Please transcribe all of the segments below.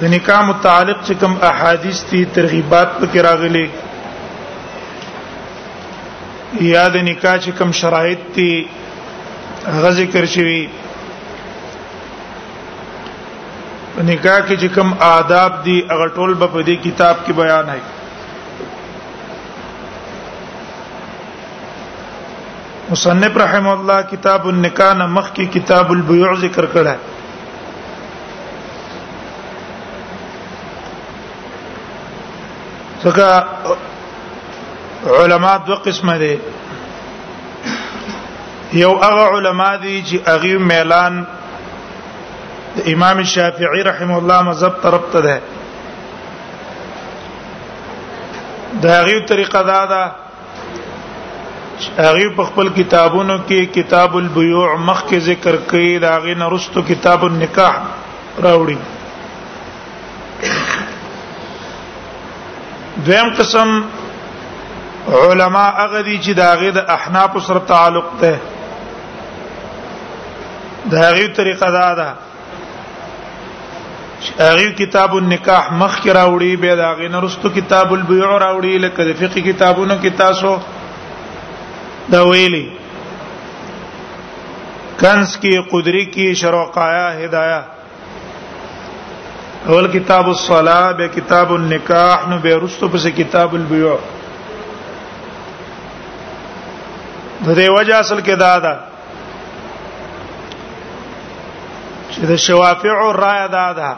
د نکاح متعلق چې کوم احادیث دي ترغیبات پکې راغلي یا د نکاح چې کوم شرایط دي هغه ذکر شوی نکاح کې چې کوم آداب دي هغه ټول به په دې کتاب کې بیان هي مصنف رحم الله کتاب النکاح مخ کې کتاب البيوع ذکر کړه څنګه علما دو قسمه دي یو هغه علما دي چې اغي ميلان د امام شافعي رحم الله مذهب طرف ته ده دا غي طریقه دا ده هغه په خپل کتابونو کې کتاب البيوع مخ کې ذکر کړي دا غي نرستو کتاب النکاح راوړي دویم قسم علما هغه دي چې دا غي د احناف سره تعلق ده دا غي طریقه دا ده هغه کتاب النکاح مخ کې راوړي به دا غي نرستو کتاب البيع راوړي لکه د فقې کتابونو کې تاسو دا ویلي کنس کې قدري کې شروقایا هدايا اول کتاب الصلاه به کتاب النکاح نو به رستو پس کتاب البيع د دې وجه اصل کې دا ده چې د شوافعو رائے دا ده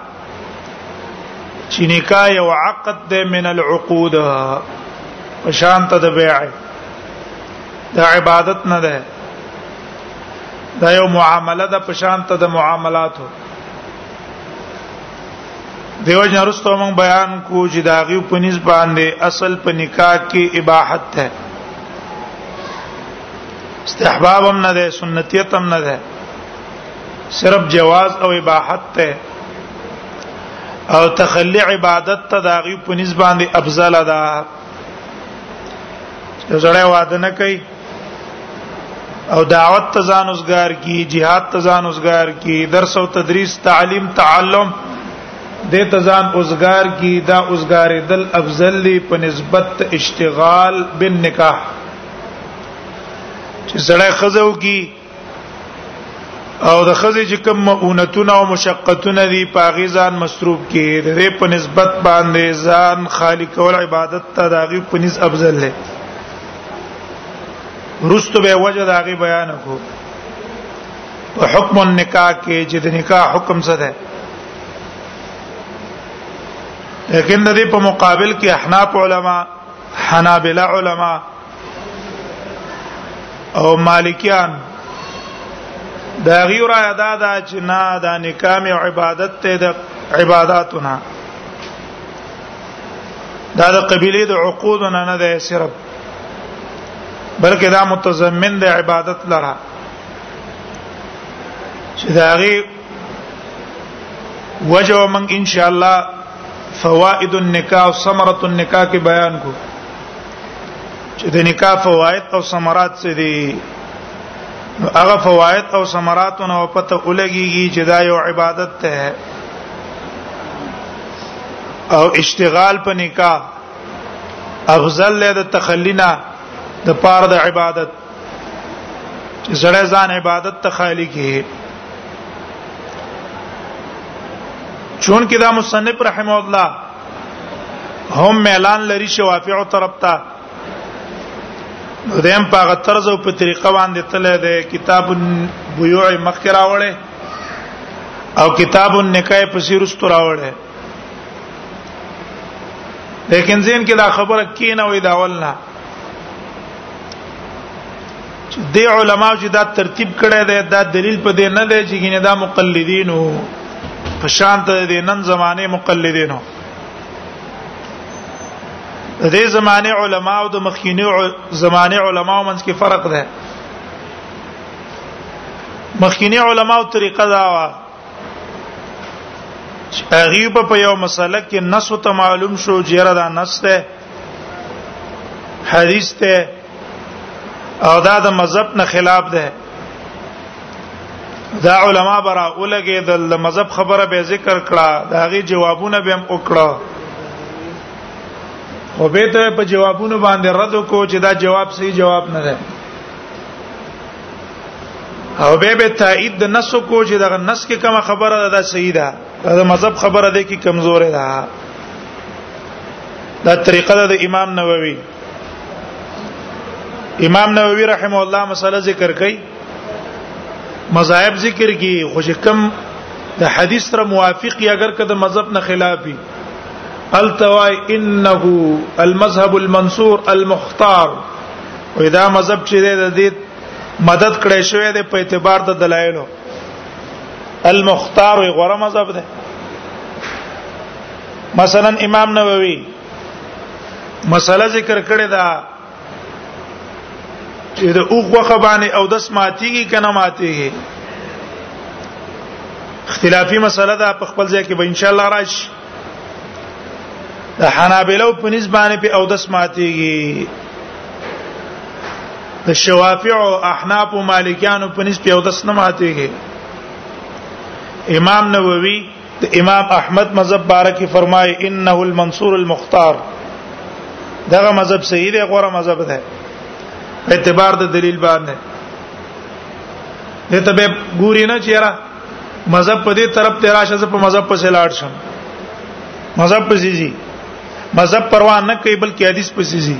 چې نکاح یو عقد ده من العقود شانت د بیع د عبادت نه ده دا یو معامله ده په شانت د معاملاتو دیو جن رستو موږ بیان کو چې دا غي په نسبت باندې اصل په نکاح کې اباحت ده استحباب هم نه ده سنتیت هم نه ده صرف جواز او اباحت ته او تخلی عبادت ته داغي په نسبت باندې افضل ده زړه واده نه کوي او دعوت ته ځان اوسګار کی jihad ته ځان اوسګار کی درس او تدریس تعلیم تعلم د ته ځان اوسګار کی دا اوسګار دل افضل په نسبت اشتغال بالنکاح چې سړی خزو کی او د خزې چې کوم مؤونتونه او مشقتونه دي پاغي ځان مصروف کې د دې په نسبت باندې ځان خالق او عبادت ته داغي په نس افضل لې رستو به وجه داغي بیان کو په حکم النکاح کې چې د نکاح حکم څه ده لیکن د دې په مقابل کې احناف علما حنابلة علما او مالکیان دا غیر ادا دا چې نه دا نکام عبادت ته د عبادتونه دا د قبيله د عقود نه نه ده صرف بلکې دا متضمن د عبادت لره چې دا غي وجو من ان شاء الله فوائد النکاح او ثمرۃ النکاح کې بیان کو چې د نکاح فواید او ثمرات څه دي هغه فواید او ثمرات نو پته ولګيږي چې دا یو عبادت ده او اشتغال په نکاح افضل له تخلینا د پاره د عبادت چې سړی ځان عبادت ته خالی کې چون کې دا مصنف رحم الله هم اعلان لري شوافع طرف ته دیم په هغه طرز او په طریقه باندې تله ده کتاب بيوع مخکرا وړه او کتاب النکاح په سیرست راوړه لیکن زین کې دا خبره کینه وې دا ولنه چې د علماو چې دا ترتیب کړي دی دا دلیل په دې نه دی چې ګینه دا مقلدین وو په شان ته د نن زمانه مقلدین وو د دې زمانه علما او د مخکینی زمانه علما منځ کې فرق دی مخکینی علما او طریقه دا و چې هغه په یو مسله کې نص ته معلوم شو جره دا نص ته حدیث ته او دا د مذهب نه خلاف ده دا علما برا اولګه د مذهب خبره به ذکر کړه دا غي جوابونه به هم وکړه او به ته په جوابونو باندې رد کو چې دا جواب صحیح جواب نه ده او به به تایید د نس کو چې دغه نس کې کوم خبره ده دا صحیح ده دا مذهب خبره ده کې کمزور ده دا طریقه ده د امام نووي امام نووي رحم الله مسله ذکر کړي مذاهب ذکر کی خوش کم د حدیث سره موافق یا اگر کده مذهب نه خلافي التوای انه المذهب المنصور المختار وې دا مذهب چې د دې مدد کړی شوی دی په اعتبار د دلایلو المختار غره مذهب ده مثلا امام نووي مسله ذکر کړی دا چې د اوغ وخه باندې او دس ماتيږي کنه ماتيږي اختلافي مسله ده په خپل ځای کې به ان شاء الله راشي د حنابلو په نسبانه په او دس ماتيږي د شوافع او احناف او مالکیانو په نسبت او دس نه ماتيږي امام نووي د امام احمد مذهب بارک فرمای انه المنصور المختار دغه مذهب صحیح دی غوړه مذهب دی اعتبار د دلیل باندې دته به ګوري نه چیرې مذهب په دې طرف ته راشه زه په مذهب پسې لاړ شم مذهب پسې زی مذهب پروا نه کوي بلکې حدیث پسې زی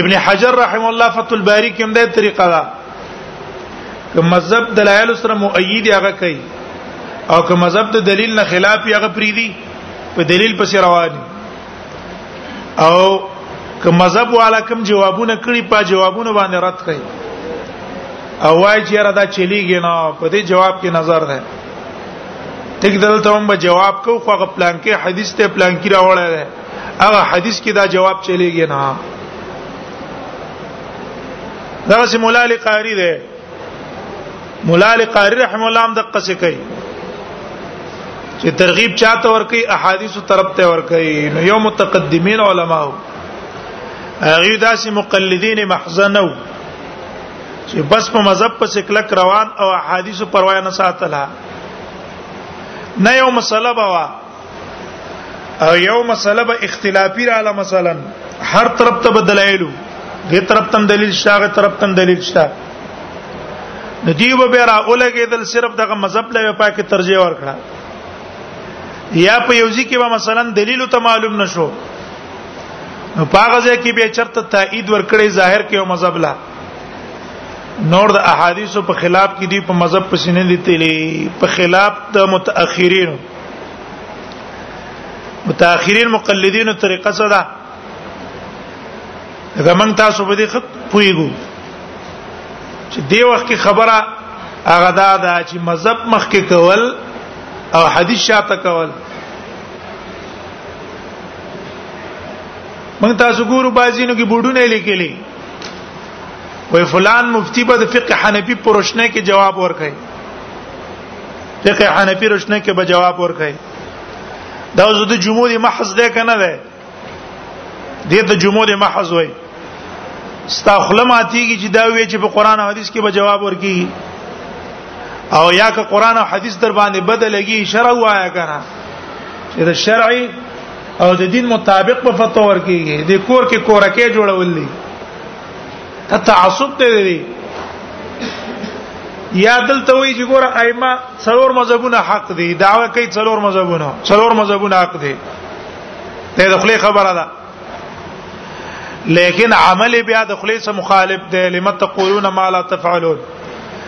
ابن حجر رحم الله فتح الباری کې هم دا طریقه ده که مذهب دلایل سره مؤید هغه کوي او که مذهب د دلیل نه خلاف هغه پریدي په دلیل پسې روان دي او که مذهب والا کوم جوابونه کړی په جوابونه باندې رد کړي او وای چې را دا چلیږي نه په دې جواب کې نظر ده ټیک دلته هم به جواب کو خو غ پلان کې حدیث ته پلان کې راوړل ده هغه حدیث کې دا جواب چلیږي نه دا سه مولا علی قاری ده مولا علی قاری رحم الله هم دقه څه کوي چې ترغیب چاته ور کوي احادیث طرف ته ور کوي نو یو متقدمین علما هغه داسې مقلدین محزنو چې بس په مذهب په سکلک روان او احادیث پروا نه ساتله نه یو مسله بوا او یو مسله به اختلافي رااله مثلا هر طرف ته بدلایلو دې طرف تم دلیل شته هغه طرف تم دلیل شته نو دی به بیا راولګېدل صرف دغه مذهب له پاکه ترجیح ورکړه یا په یوځی کې به مثلا دلیل ته معلوم نشو نو پاغه ځای کې به چرته تایید ورکړي ظاهر کې او مذهب لا نور د احادیثو په خلاف کې دی په مذهب پسې نه دي تللی په خلاف د متأخرینو متأخرین مقلدینو طریقه څه ده دا موږ تاسو په دې خط پویګو چې دی وخت کې خبره هغه دا ده چې مذهب مخ کې کول او حدیث شاته کول موږ تاسو ګورو بازینو کې بوډونه لیکلي وای فلان مفتی به د فقه حنفي پرشنه کې جواب ورکړي فقه حنفي روشنه کې به جواب ورکړي دا اوس د جمهور محض ده کنه ده دې ته جمهور محض وای ستا خلماتیږي چې دا وی چې په قران او حدیث کې به جواب ورکړي او یا که قران او حدیث در باندې بدلږي شرع وایا کنه چې د شرعي او د دین مطابق په فتوا ورکیږي د کور کې کورکه جوړول دي دا تعصب ته دی یا دلته وی چې ګوره ائمه څلور مذهبونه حق دي دعوه کوي څلور مذهبونه څلور مذهبونه حق دي ته د خلی خبره ده لیکن عمل بیا د خلی سره مخالف دی لم تقولون ما لا تفعلون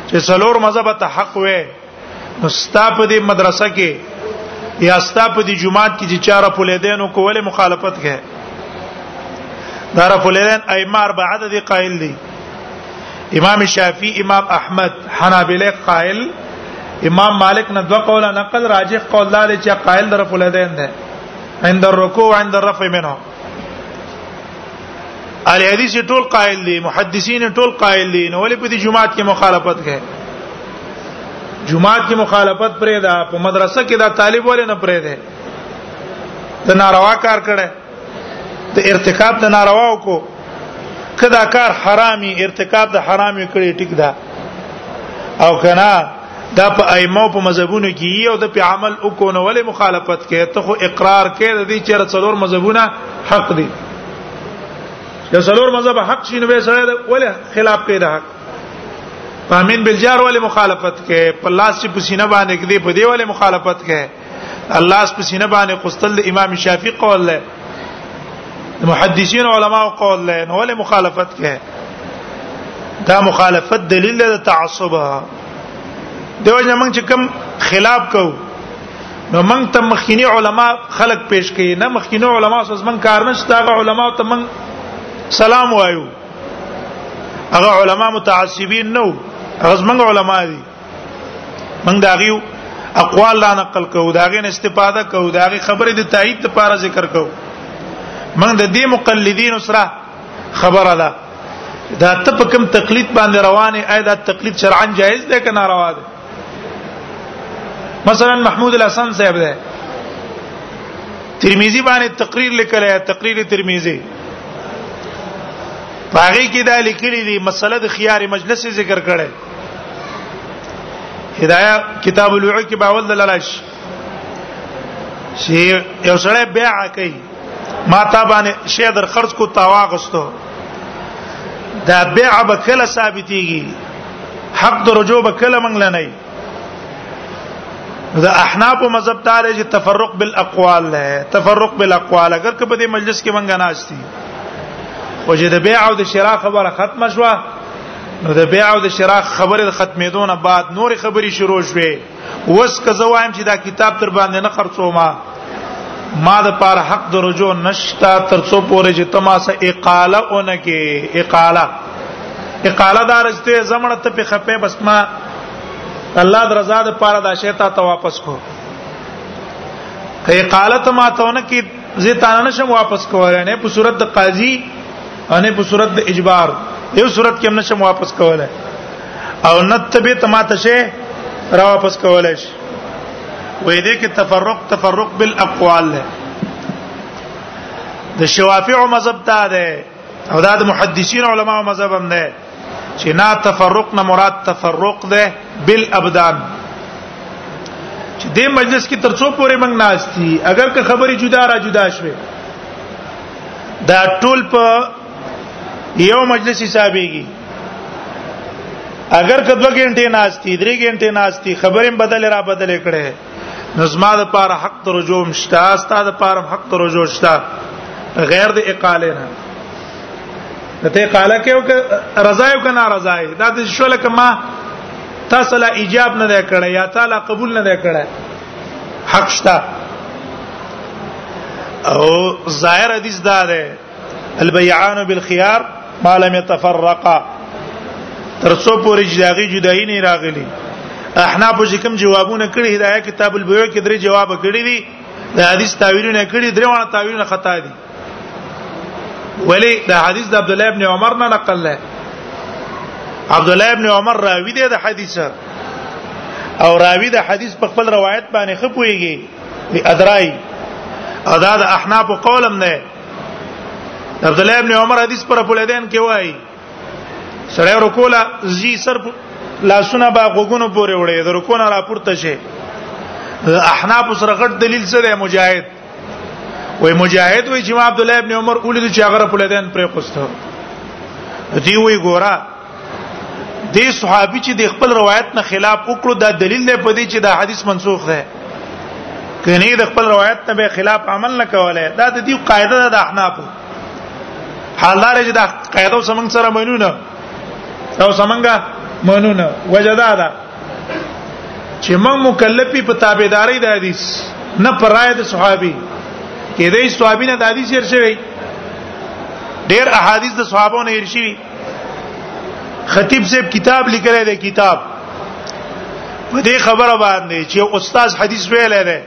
چې څلور مذهب ته حق وي نو ستا په دې مدرسه کې یا ستا په دې جماعت کې چې چاره په لیدنو کوله مخالفت کوي دا رف لیدن ائمه اربعه د قائل دي امام شافعی امام احمد حنابلہ قائل امام مالک نه دوه قول نقل راجح قول دا چې قائل در په لیدن ده عند الركوع عند الرفع منه اهل حدیث ټول قائل دي محدثین ټول قائل دي نو ولې په دې جماعت کې مخالفت کوي جماعت کې مخالفت پرې ده په مدرسه کې دا طالب ولې نه پرې ده ته ناروا کار کړي ته ارتکاب د ناروا وکړو کدا کار حرامي ارتکاب د حرامي کړي ټیک ده او کنا دا په ائمه په مذهبونو کې یو د په عمل او کو نه ولې مخالفت کوي ته خو اقرار کوي د دې چیرې څلور مذهبونه حق دي د څلور مذهب حق شي نو سره ولې خلاف کوي د حق پامین بلجار ولې مخالفت کوي په لاس چې پسینه باندې کې دی په دې ولې مخالفت کوي الله اس پسینه باندې قستل د امام شافعي قول له محدثین علما او قول له نو له مخالفت کې دا مخالفت دلیل د تعصب دی وجه موږ چې کوم خلاف کو نو موږ ته مخکینی علما خلق پیش کړي نه مخکینی علما سوز موږ کار نشته هغه علما ته موږ سلام وایو هغه علما متعصبین نو هغه موږ علما دي موږ دا غيو اقوال لا نقل کوو دا غي استفاده کوو دا غي خبره د تایید لپاره ذکر کوو موږ د دې مقلدین سره خبره ده دا ته په کوم تقلید باندې روانه اې دا تقلید شرعا جایز ده که ناروا ده مثلا محمود الحسن صاحب ده ترمذی باندې تقریر لیکل ہے تقریر ترمذی باغی کې دا لیکلي دي مسله د خيار مجلس ذکر کړي هدايه کتاب الوعي کې باول دلالش شي یو سره بيع کوي ما تا باندې شی در خرج کو تاواغستو دا بيع به کله ثابتيږي حق د رجوع به کله منګل نه دا احناف او مذهب دار چې تفرق بالاقوال له تفرق بالاقوال اگر که په دې مجلس کې منګناشتي او چې د بيع او د شراء خبره ختمه شوه نو د بيع او د شراء خبره ختمېدونه بعد نور خبري شروع شوې وس که زوایم چې دا کتاب تر باندې نه خرڅوما ما د پاره حق د رجوع نشتا تر څو پورې چې تماسه اقاله اون کې اقاله اقاله دار چې زمړه ته په خپه بس ما الله د رضا د پاره دا شی ته واپس کو که اقاله ته ما ته اون کې زه تا نه شم واپس کولای نه په صورت د قاضي انې په صورت د اجبار یو صورت کې هم نشم واپس کولای او نتبه تماته شي را واپس کولای شي وې دې کې تفرق تفرق بالاقوال له د شوافع مذهب ته ده او دا د محدثین علما مذهب هم ده چې نا تفرق نه مراد تفرق ده بالابدان چې دې مجلس کې ترڅو پورې موږ ناشتي اگر که خبرې جدا را جدا شوه دا ټول په یو مجلس حسابيږي اگر که دوه غنټې ناشتي درې غنټې ناشتي خبرې بدل را بدل کړي نظم د پاره حق ته رجوع مشته استاد د پاره حق ته رجوع شته غیر د اقاله نه ته قاله کې او رضا یو کنه رضا یې دا د شول کما تاسو لا ایجاب نه کړی یا تعالی قبول نه کړی حق شته او ظاهر حدیث دا ده البيعان بالخيار ما لم يتفرقا تر څو پورې جداغي جدای نه راغلي احناف چې کوم جوابونه کړي هدايه کتاب البيوع کې درې جواب کړي دي د حدیث تعویلونه کړي درې وانه تعویلونه خطا دي ولی د حدیث د عبد الله ابن عمر نه نقل له عبد الله ابن عمر راوی دی د حدیث او راوی د حدیث په خپل روایت باندې خپويږي بي ادراي ادا د احناف قولم نه عبد الله ابن عمر حدیث پر بولیدین کې وایي سړی رکولا زی سر لاسونه با غوګونو پورې وړي د رکونه را پورته شي احناف سره غټ دلیل څه دی مجاهد وای مجاهد وای چې ما عبد الله ابن عمر اولید چې هغه په لدین پرې قسته دی وی ګورا دې صحابي چې د خپل روایت نه خلاف وکړو دا دلیل دی په دې چې دا حدیث منسوخ دی کني د خپل روایت نه به خلاف عمل نه کوله دا د دې قاعده ده د احناف حالدار چې دا قاعده سمنګ سره مینونه او سمنګا مینونه وجدا ده چې موږ مکلفي په تابعداري د حدیث نه پرای د صحابي کې دې صحابي نه د حدیث ارشوي ډېر احادیث د صحابو نه ارشوي خطیب صاحب کتاب لیکلی دی کتاب په دې خبره باندې چې استاد حدیث ویل دی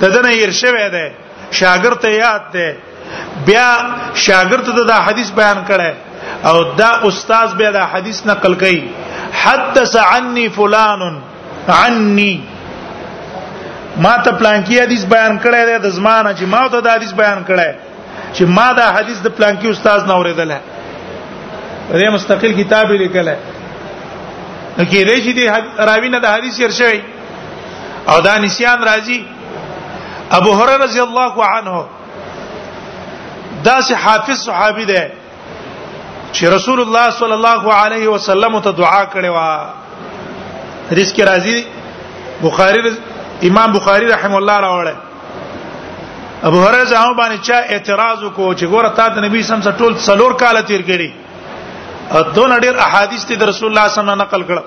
د دنه ير شوی دی شاګرد ته یاد دی بیا شاګرد ته دا حدیث بیان کړي او دا استاد بیا دا حدیث نقل کوي حدث عني فلان عني ما ته پلان کې حدیث بیان کړی دی د زمانه چې ما ته دا حدیث بیان کړی چې ما دا حدیث د پلانکی استاد نه اوریدل دی مستقل کتاب لیکل نو کې دې چې دې راوی نه د حدیث هر شوی او دا نسیان راځي ابو هرره رضی الله عنه دا سه حافظ صحابي دی چې رسول الله صلی الله علیه وسلم ته دعا کړې و حدیث کې راځي بخاری امام بخاری رحم الله راوړل ابو هريره زما باندې چا اعتراض وکړو چې ګوره تا د نبی سم سره ټول څلور کال تیر کړي دون ډیر احادیث ته رسول الله صلی الله نقل کړه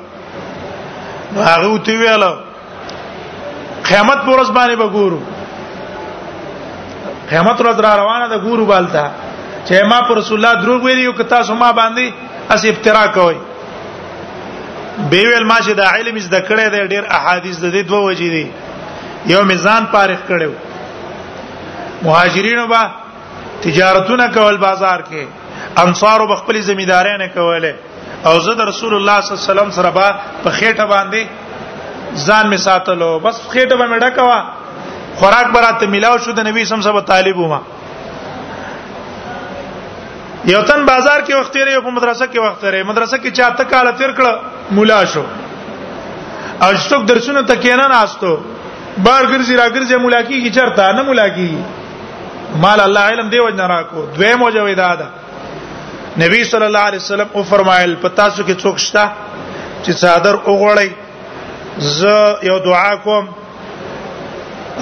هغه وتی ویل قیامت پر ورځ باندې وګورو قیامت ورځ را روانه ده ګورو بالتا چې ما پر رسول الله دروغ ویلی او کتا سو ما باندې اس ابترا کوي به ویل ما چې دا علم زده کړی دی ډیر احادیث د دې دوه وجې دي یو میزان پارخ کړو مهاجرینو با تجارتونه کول بازار کې انصارو بخپل ذمہ دارانه کوله او زه د رسول الله صلی الله علیه وسلم سره با په خېټه باندې ځان می ساتلو بس خېټه باندې ډکوا خوراک براته ملاو شو د نبی سم سره طالب ومه یو تن بازار کې وخت تیرې په مدرسه کې وخت تیرې مدرسه کې چا ته کال تیر کړ مولا شو او څوک درسونه ته کینه ناستو بار ګرځي را ګرځي مولا کیږي چرته نه مولا کیږي مال الله علم دی وجنا راکو دوی موجوي دا ده نبی صلی الله علیه وسلم او فرمایل پتا سو کې څوک شته چې صادر وګړی ز یو دعا کوم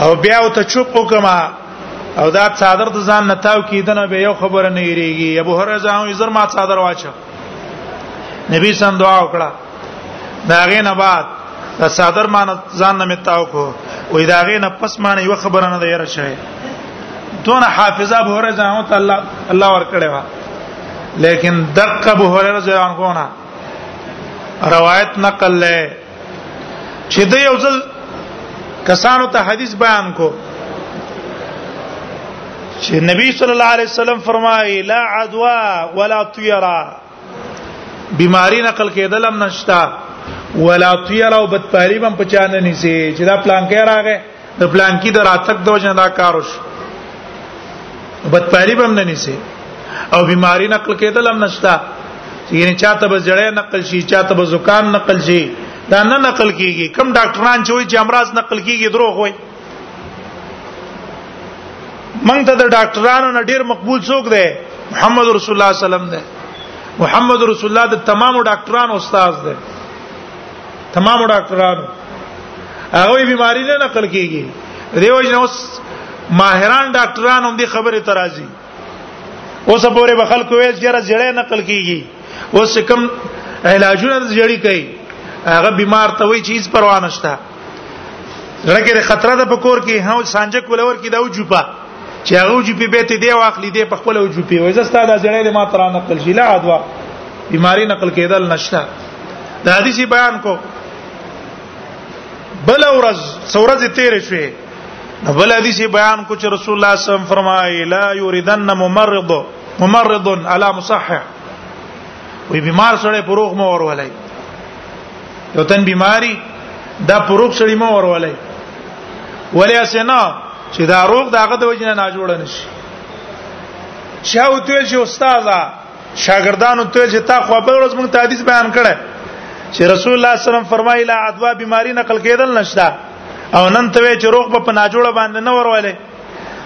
او بیا او ته چوپ وکما او دا صادر د ځان نتاو کیدنه به یو خبره نه یریږي ابو هرره ځان زر ما صادر واچو نبی سم دعا وکړه دا غې نه بعد دا صادر مان ځان نه متاو کو وې دا غې نه پس مان یو خبره نه یره شوی دون حافظه ابو هرره ځان ته الله الله ور کړې وا لیکن دقه ابو هرره ځان کو نه روایت نقل لے چې د یو ځل کسانو ته حدیث بیان کو چې نبی صلی الله علیه وسلم فرمایي لا عدوا ولا طیرا بیماری نقل کېدل هم نشتا ولا طیرا او بدپالی هم پچانه نسی چې دا پلان کې راغی د پلان کې د راتګ د وجه دا کار وشو بدپالی به هم نه نیسي او بیماری نقل کېدل هم نشتا یعنی چاته به جړې نقل شي چاته به زکام نقل شي دا نه نقل کیږي کم ډاکټران چې وایي چې امراض نقل کیږي دروغ وایي مونږ ته د ډاکټرانو نه ډیر مقبول څوک دی محمد رسول الله صلی الله علیه وسلم دی محمد رسول الله د تمامو ډاکټرانو استاد دی تمام ډاکټرانو هغه بیماری نه نقل کیږي دیو جن اوس ماهران ډاکټران هم دې خبره ترازی اوس پورې به خلکو ویل چې را زړه نقل کیږي اوس کوم علاجونه زړی کوي هغه بیمار ته وی چیز پروا نشته لکه خطر ده په کور کې هاو سانجک ولور کې دا او جوپا چې هغه جو په بیت دی واخلي دی په خپل جو په وځه ستاد ځړې ما تر نقل شي لا ادوا بیماری نقل کېدل نشته د حدیث بیان کو بل ورځ سورځ تیر شوه بل حدیث بیان کو چې رسول الله صلی الله علیه وسلم فرمایي لا یریدن ممرض ممرض علی مصحح وی بیمار سره پروغ مو ورولای یو تن بیماری دا پروغ سړی مو ورولای ولې اسنه چې دا روغ داغه د وجنه نه جوړ نشي شاو ته چې استاد شاګردانو ته چې تا خو به ورځ مونږ ته حدیث بیان کړه چې رسول الله صلی الله علیه وسلم فرمایي لا ادوا بیماری نقل کېدل نشته او نن ته چې روغ په ناجوړه باندې نه ورولې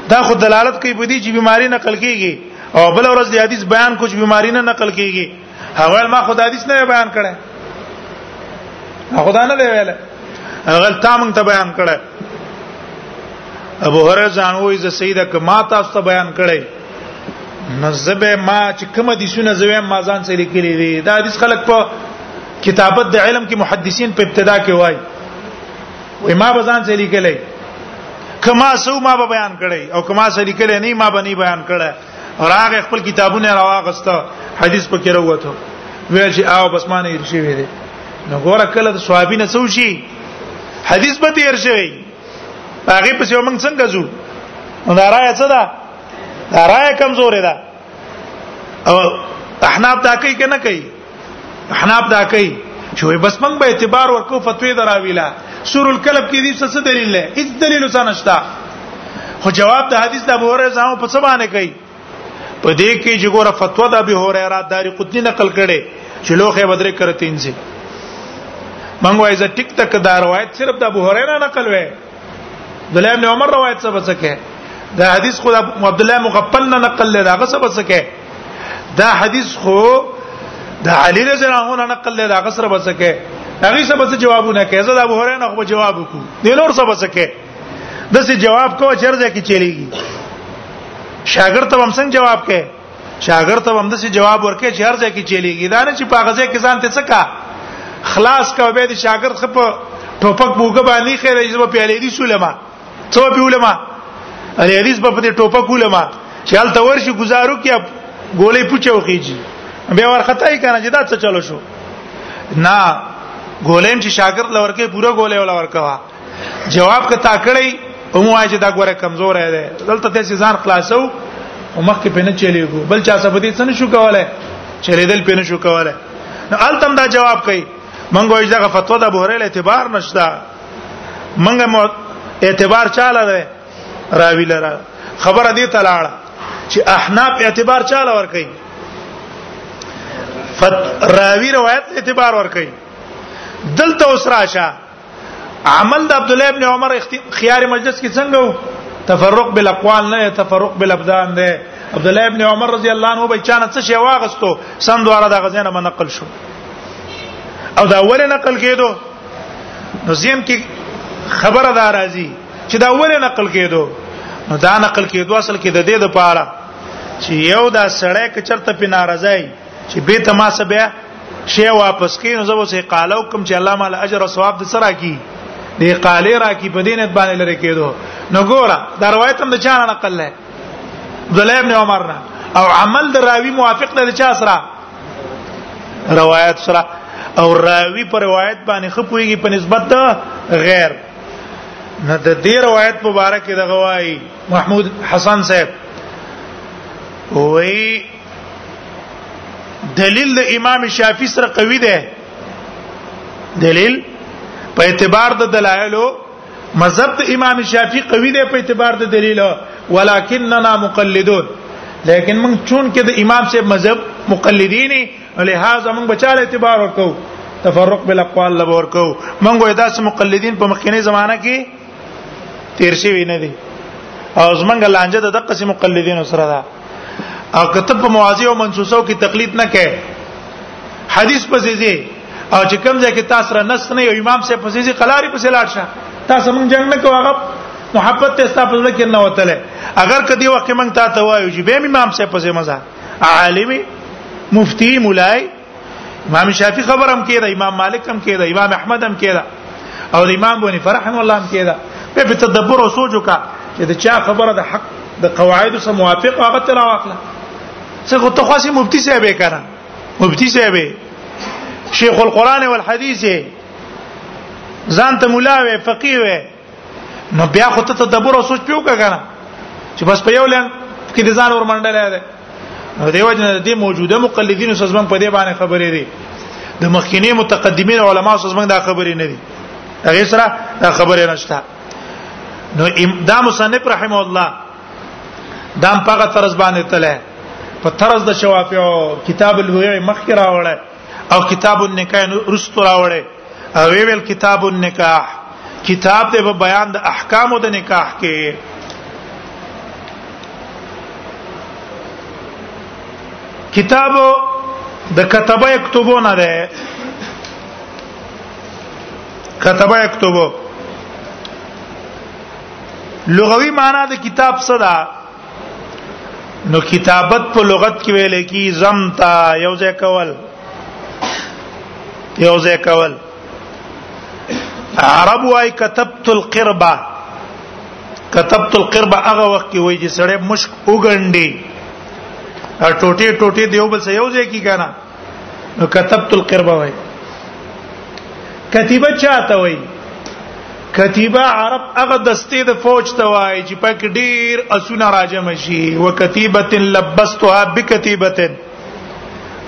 دا خو دلالت کوي په دې چې بیماری نقل کیږي او بل ورځ د حدیث بیان کوم بیماری نه نقل کیږي هغه ما خدای حدیث نه بیان کړي خدای نه دی ویل هغه تا مونږ ته بیان کړي ابو هرره ځانوي ز سیده کما تاسو ته بیان کړي نزبه ما چې کوم دي سونه زویم ما ځان سره لیکلي دي دا حدیث خلک په کتابت د علم کې محدثین په ابتدا کې وای وای ما بزان سره لیکلي کما سو ما به بیان کړي او کما سره لیکلي نه ما به نه بیان کړي راغه خپل کتابونه راوغسته حدیث پکې راوته ویل چې آو بس معنی یې شي ویلې نو ګوره کله د صحابین څو شي حدیث به تیر شي هغه پس یو موږ څنګه زو دا راي څه ده دا راي کمزورې ده او احناف دا کوي کنه کوي احناف دا کوي چې بس موږ به اعتبار ورکو فتوی دراویلا سور الکلب کې دې څه دلیل لري هیڅ دلیل څه نشته خو جواب د حدیث د ابو هريره زمو په څه باندې کوي په دې کې چې ګوره فتوا د ابو هريره داری قطنی نقل کړي چې لوخه بدره کرتین سي منګوای ز ټیک تک دا روایت صرف د ابو هريره نقل وې دلیم نه عمر روایت څه بچکه دا حدیث خو عبد الله مغفل نه نقل له هغه څه بچکه دا حدیث خو د علی رضی الله عنه نقل له هغه سره بچکه هغه څه بچ جوابونه کوي زه د ابو هريره نه خو جواب وکړو د نور څه بچکه دسه جواب کو چرځه کی چلیږي شاګرد ته هم څنګه جواب کوي شاګرد ته هم د جواب ورکړي چې هر ځای کې چلیږي دا نه چې په غزه کې ځان ته څه کا خلاص کا به د شاګرد خپ ټوپک بوګه باندې خیر ایزه په پیالې دي سولما څو په علماء علي حدیث په دې ټوپک علماء چې هلته ورشي گزارو کې ګولې پوچو کیږي به ورختای کنه چې دا څه چلو شو نه ګولیم چې شاګرد لورکه پورا ګولې ولا ورکوا جواب کتا کړی او مو چې دا ګوره کمزور دی دلته ته ځان خلاصو او مخ کې پنه چلیږو بل چا څه بدی څه نشو کولای چلیدل پنه شو کولای نو التم دا جواب کوي منګ وایي دا فتوا د بهره اعتبار نشته منګ اعتبار چاله ده راوی لره خبره دې تلاړه چې احناف اعتبار چاله ور کوي فت راوی روایت اعتبار ور کوي دلته اوس راشه عمل د عبد الله ابن عمر خيار مجلس کې څنګه وو تفرق بالاقوال نه تفرق بالابدان ده عبد الله ابن عمر رضی الله عنه به چانه څه شی واغستو سم دواره د غزنه منقل شو او دا اول نقل کېدو نو زم کې خبره دار راځي چې دا اول نقل کېدو نو دا نقل کېدو اصل کې د دې د پاره چې یو دا سړی کچرته په ناراضای چې به تماسه بیا شی واپس کین نو زبوس اقاله وکم چې الله مال اجر او ثواب د سره کی د اقاله را کی په دینت باندې لری کېدو نو ګوره دا روایت هم د چا نه نقل لای عبد الله ابن عمر نه او عمل د راوی موافق نه چا سره روایت سره او راوی پر روایت باندې خپويږي په نسبت د غیر نه د دې روایت مبارک دغه وای محمود حسن صاحب وای دلیل د امام شافعي سره قوي دی دلیل په اعتبار د دلایلو مذهب د امام شافعي قوي دی په اعتبار د دلیل ولکننا مقلدون لیکن موږ چون کې د امام صاحب مذهب مقلدین لہذا موږ بچاله اعتبار وکړو تفرق بالاقوال لبور کو موږ داسې مقلدین په مخکینی زمانہ کې تیر شوی نه دی او زمنګ لانجه د دقه سي مقلدین سره ده او کتب په موازی او منسوسو کې تقلید نه کوي حدیث په زیزي او چې کوم ځای کې تاسو را نس نه یو امام سه په زیزي قلاری په سلاټ شه تاسو مونږ جنگ نه کوو هغه محبت ته تاسو په لکه نه وتله اگر کدی وخت مونږ ته ته وایو چې به امام سه په زیمه عالمي مفتی مولای امام شافعي خبرم کړه امام مالک هم کړه امام احمد هم کړه او امام بونی فرحم الله هم کړه په په تدبر او سوچ وکړه چې دا چا خبره د حق د قواعد سره موافق هغه تر واخله څه خو ته خاصه مفتی صاحب یې کړه مفتی صاحب شیخ القران والحدیث ځان ته مولا وې فقيه وې نو بیا خو ته تدبر او سوچ پیو کنه چې بس په یو لن کې د ځان ورمنډل دی نو دیو جن د موجوده مقلدینو سزمن په دې باندې خبرې دي د مخکینی متقدمین علما سزمن دا خبرې نه دي هغه سره دا خبرې نشته نو دا مصنف رحم الله دام پاګه طرز باندې تله په طرز د شوافیو کتاب الهوی مخکره وړه او کتاب النکاح رستو راوړې او ویل کتاب النکاح کتاب دې په بیان د احکام د نکاح کې کتاب د کتبه یكتبو نه ده کتبه یكتبو لغوي معنا د کتاب څه ده نو کتابت په لغت کې ویل کی زمتا یو ځای کول یو ځای کول عرب وايي كتبت القربه كتبت القربه هغه وخت کې وایي چې سړی مشک وګنډي ټوټه ټوټه دیو بل سره یو ځای کی کنه نو كتبت القربه وای کتیبه چاته وای کتیبه عرب هغه دستې د فوج ته وای چې پک ډیر اسونه راجم شي وکتیبه لبستها بکتیبه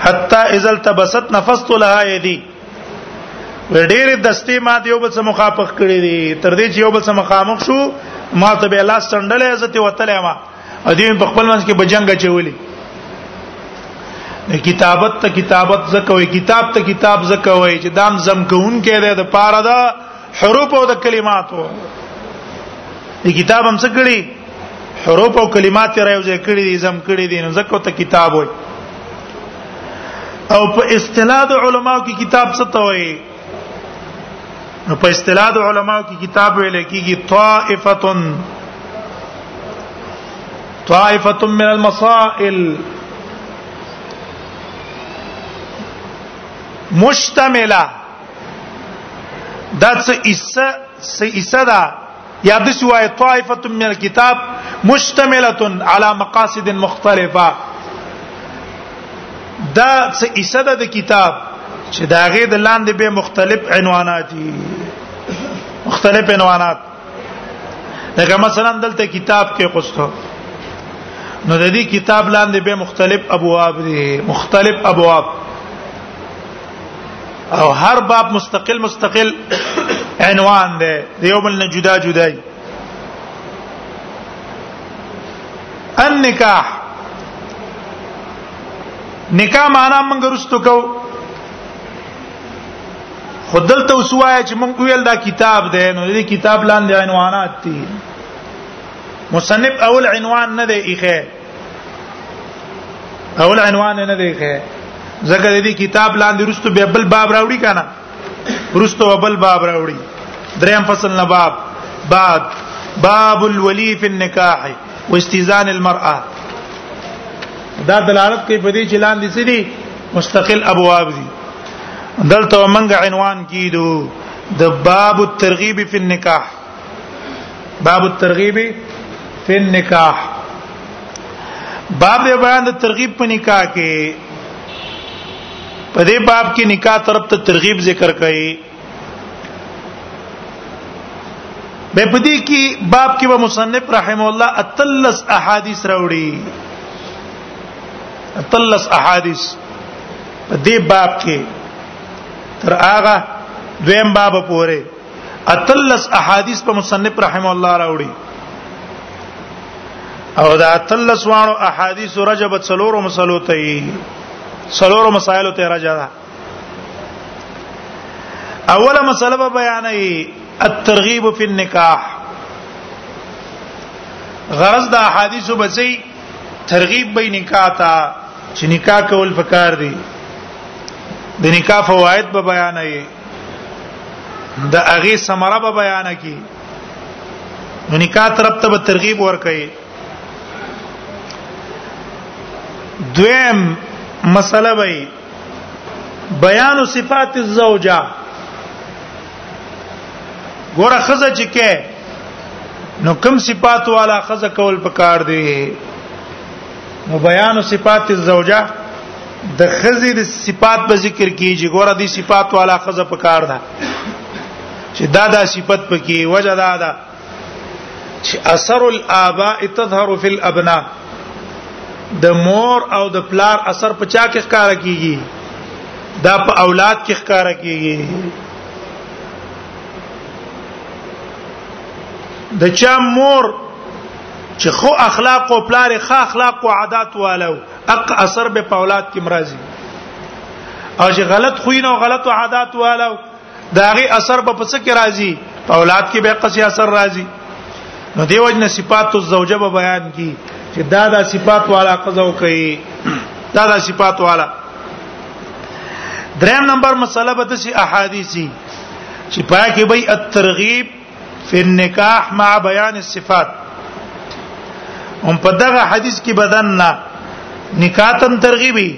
حتا اذا التبست نفست لها يدي ډېر دستې ما دیو بل سره مخاپخ کړې دي تر دې چې یو بل سره مخامخ شو ما ته به لاس څنډلې عزت وتلې ما او دې په خپل منځ کې بجنګ چولې کتابت ته کتابت زکوي کتاب ته کتاب زکوي چې دام زم کوون کې ده د پاره ده حروف او د کلماتو دې کتاب هم څه کړی حروف او کلمات راوځي کړی دي زم کړی دي نو زکو ته کتاب وای او په اصطلاح د علماو کې کتاب څه ته وایي نو په اصطلاح علماء کې کتاب ویل کېږي طائفه طائفه من المسائل مشتمله دا څه ایسه څه ایسه ده یا د سوای طائفه من الكتاب مشتمله على مقاصد مختلفه دا څه ایسه ده د کتاب چې دا غي د لاندې به مختلف عنوانات دي مختلف عنوانات لکه مثلا دلته کتاب کې قصته نو د دې کتاب لاندې به مختلف ابواب دي مختلف ابواب او هر باب مستقل مستقل عنوان دی یو بل نه جدا جدا دی النکاح نکاح معنا موږ رستو کو خدل ته وسوای چې موږ ویل دا کتاب دی نو دې کتاب لاندې عنوانات دي مصنف اول عنوان نه دی اخه اول عنوان نه دی ښه ځکه دې کتاب لاندې رستو به بل باب راوړي کنه رستو بل باب راوړي دریم فصل نه باب بعد باب الولی فی النکاح واستئذان المرأه دا دلالت کوي په دې چې لاندې څه دي مستقل ابواب دي دلته منګه عنوان کیدو د باب الترغیب فی النکاح باب الترغیب فی النکاح باب دې بیان د ترغیب په نکاح کې په دې باب کې نکاح طرف ته ترغیب ذکر کړي به په دې کې باب کې به مصنف رحم الله اتلس احادیث راوړي اتلس احادیث په دې باب کې تر هغه دویم باب پورې اتلس احادیث په مصنف رحم الله راوړي او دا اتلس وانو احادیث رجب څلورو مسلو ته یي څلورو مسائل ته راځه ده اوله مسله به بیانې الترغیب فی النکاح غرض د احادیث بچي ترغیب به نکاح ته چې نکاح کول پکار دي د نکاح فواید به بیانې د هغه ثمره به بیان کی نو نکاح طرف ته به ترغیب ورکړي دویم مسله وی بیان صفات الزوجه ګوره خزه چې کې نو کم صفات والا خزه کول پکار دی نو بیان صفات الزوجه د خزې د صفات په ذکر کې چې ګوره دي صفات والا خزه په کار ده چې دا دا صفت پکې وجه دا ده چې اثر الاباء تظهر فی الابناء د مور او د پلار اثر په چا کې ښکار کیږي دا په اولاد کې ښکار کیږي د چا مور چې خو اخلاق او پلار ښه اخلاق او عادت والو اق اثر به پاولاد کې مرضی او چې غلط خوین او غلط عادت والو داغه اثر په پڅ کې راځي په اولاد کې به قصي اثر راځي نو دیو جن صفات الزوجه به بیان کی چې دا دا صفات والا قضاو کوي دا دا صفات والا دریم نمبر مسله به د احادیثي چې پای کې به الترغیب فی النکاح مع بیان الصفات هم په دغه حدیث کې بدن نه نکاح تم ترغیبی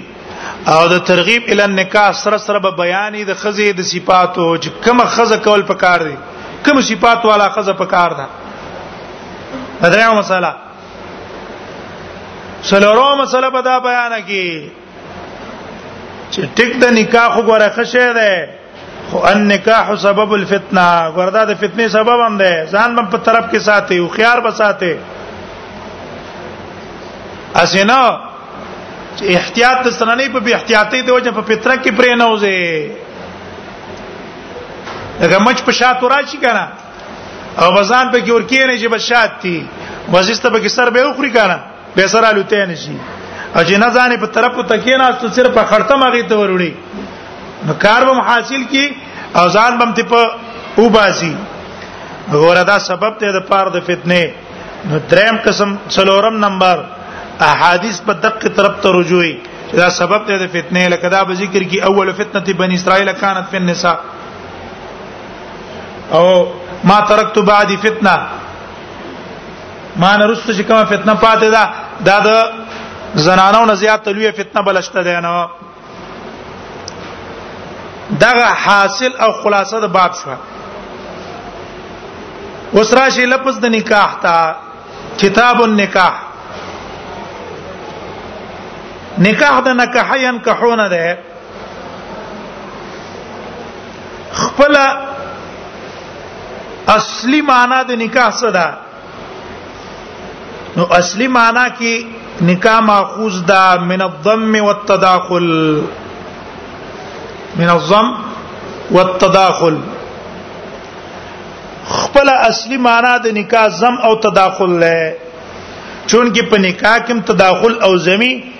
او د ترغیب ال النکاح سره سره به بیان د خزې د صفاتو چې کومه خزه کول پکار دي کوم صفات والا خزه پکار ده دا یو مسله سلورو مسله به دا بیان کی چې ټیک د نکاح خو غره خشه ده خو ان نکاح سبب الفتنه وردا د فتنه سبب هم ده ځان په طرف کې ساتي او خيار به ساتي اسینا احتیاط د سننې په بی احتیاطي د وجه په فطرت کې پرې نه وځي هغه مچ په شاتو راشي کنه او بزان په کې ورکیې نه چې بشات دي وزسته په کې سر به وخوري کنه به سره الوته نشي او چې نه ځانې په طرف ته کېناستو صرف په خړته مغې ته وروړي نو کار به حاصل کی او ځان بم ته په وباسي وګوره دا سبب ته د پاره د فتنه نو دریم قسم څلورم نمبر احادیث په دقه طرف ته رجوعي دا سبب ته د فتنه لکه دا به ذکر کی اول فتنه بنی اسرائیل كانت فی النساء او ما ترکت بعد فتنه ما نه رسته چې کومه فتنه پاتې ده دا د زنانو نه زیات لوی فتنه بلشته ده نه دغه حاصل او خلاصه د باب شو اوس راشي لفظ د نکاح ته کتاب النکاح نکاح د نکاح ینکحونه ده خپل اصلي معنا د نکاح څه ده نو اصلي معنا کې نکاح ماخوذ ده من الضم والتداخل من الضم والتداخل خپل اصلي معنا د نکاح زم او تداخل لري چون کې په نکاح کې تداخل او زمي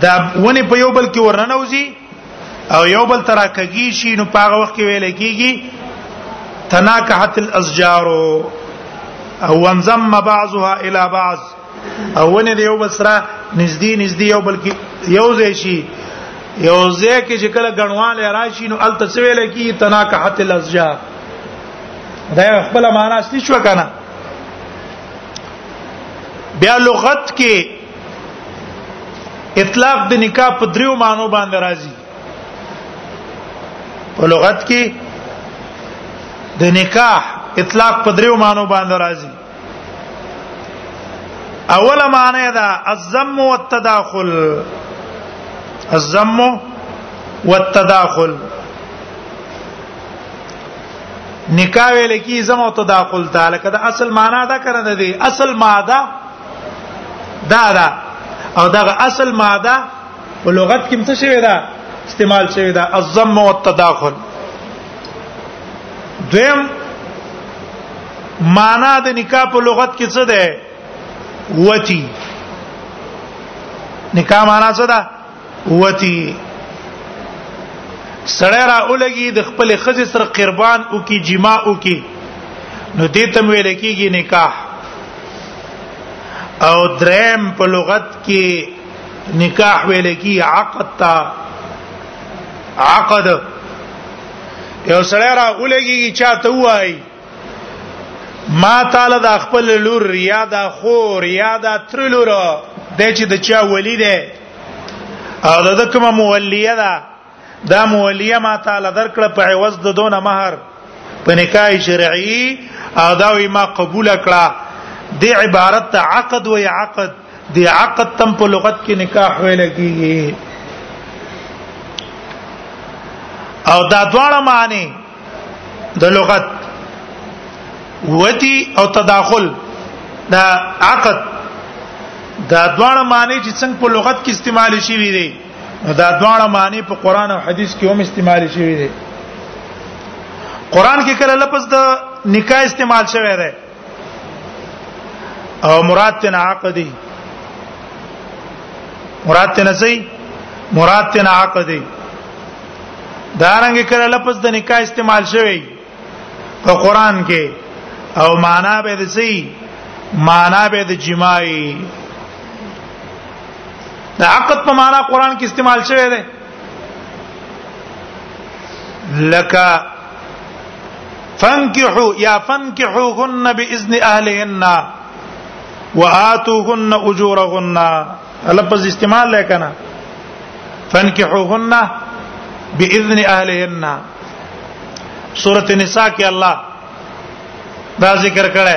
دا ونی په یو بل کې ورننوزي او یو بل ترا کږي شي نو په هغه وخت کې ویل کېږي تناکحت الاشجار او انضم بعضها الى بعض او ونه یو بل سره نږدې نږدې یو بل کې یو ځای شي یو ځای کې چې کله غنواله راشي نو ال تسویل کې تناکحت الاشجار دا خپل معنا اصلي شو کنه بیا لغت کې اطلاق د نکاح په دریو معنی باندې راځي په لغت کې د نکاح اطلاق په دریو معنی باندې راځي اوله معنی دا الزم والتداخل الزم والتداخل نکاح ویل کی زم او تداخل تعالی کده اصل معنا دا کړه دی اصل ماده دا دا او دا اصل ماده په لغت کې څه شوی دا استعمال شوی دا الضم او التداخل دویم معنا د نکاح په لغت کې څه ده وتی نکاح معنا څه ده وتی سړی را اولګي د خپل خزې سره قربان او کی جما او کی نو دې تم ویل کیږي نکاح او دریم په لغت کې نکاح ویل کی عقد تا عقد یو سړی را اولګي چاته وای ما تعالی د خپل لور یا د خور یا د تر لور د چې د چا ولی ده او د کومه مولیه ده دا مولیه ما تعالی درکړه په عوض د دونه مہر په نکاح شرعي او دا وی ما قبول کړه د عبارت ته عقد وی عقد د عقد تم په لغت کې نکاح ویل کیږي او دا دواړه معنی د لغت وتی او تداخل دا عقد دا دواړه معنی چې څنګه په لغت کې استعمال شي وي دي دا دواړه معنی په قران او حديث کې هم استعمال شي وي دي قران کې کله لفظ د نکاح استعمال شوی دی او مراد تن عقدي مراد تن سي مراد تن عقدي دارنګ کړه لفظ د نکاح استعمال شوی په قران کې او معنا به د سي معنا به د جماعي د عقد په معنا قران کې استعمال شوی دی لکه فانكحوا يا فانكحوهن باذن اهلهن واتوهن اجورهن لفظ استعمال لكنا فانكحوهن باذن اهلهن سوره نساء کې الله دا ذکر کړه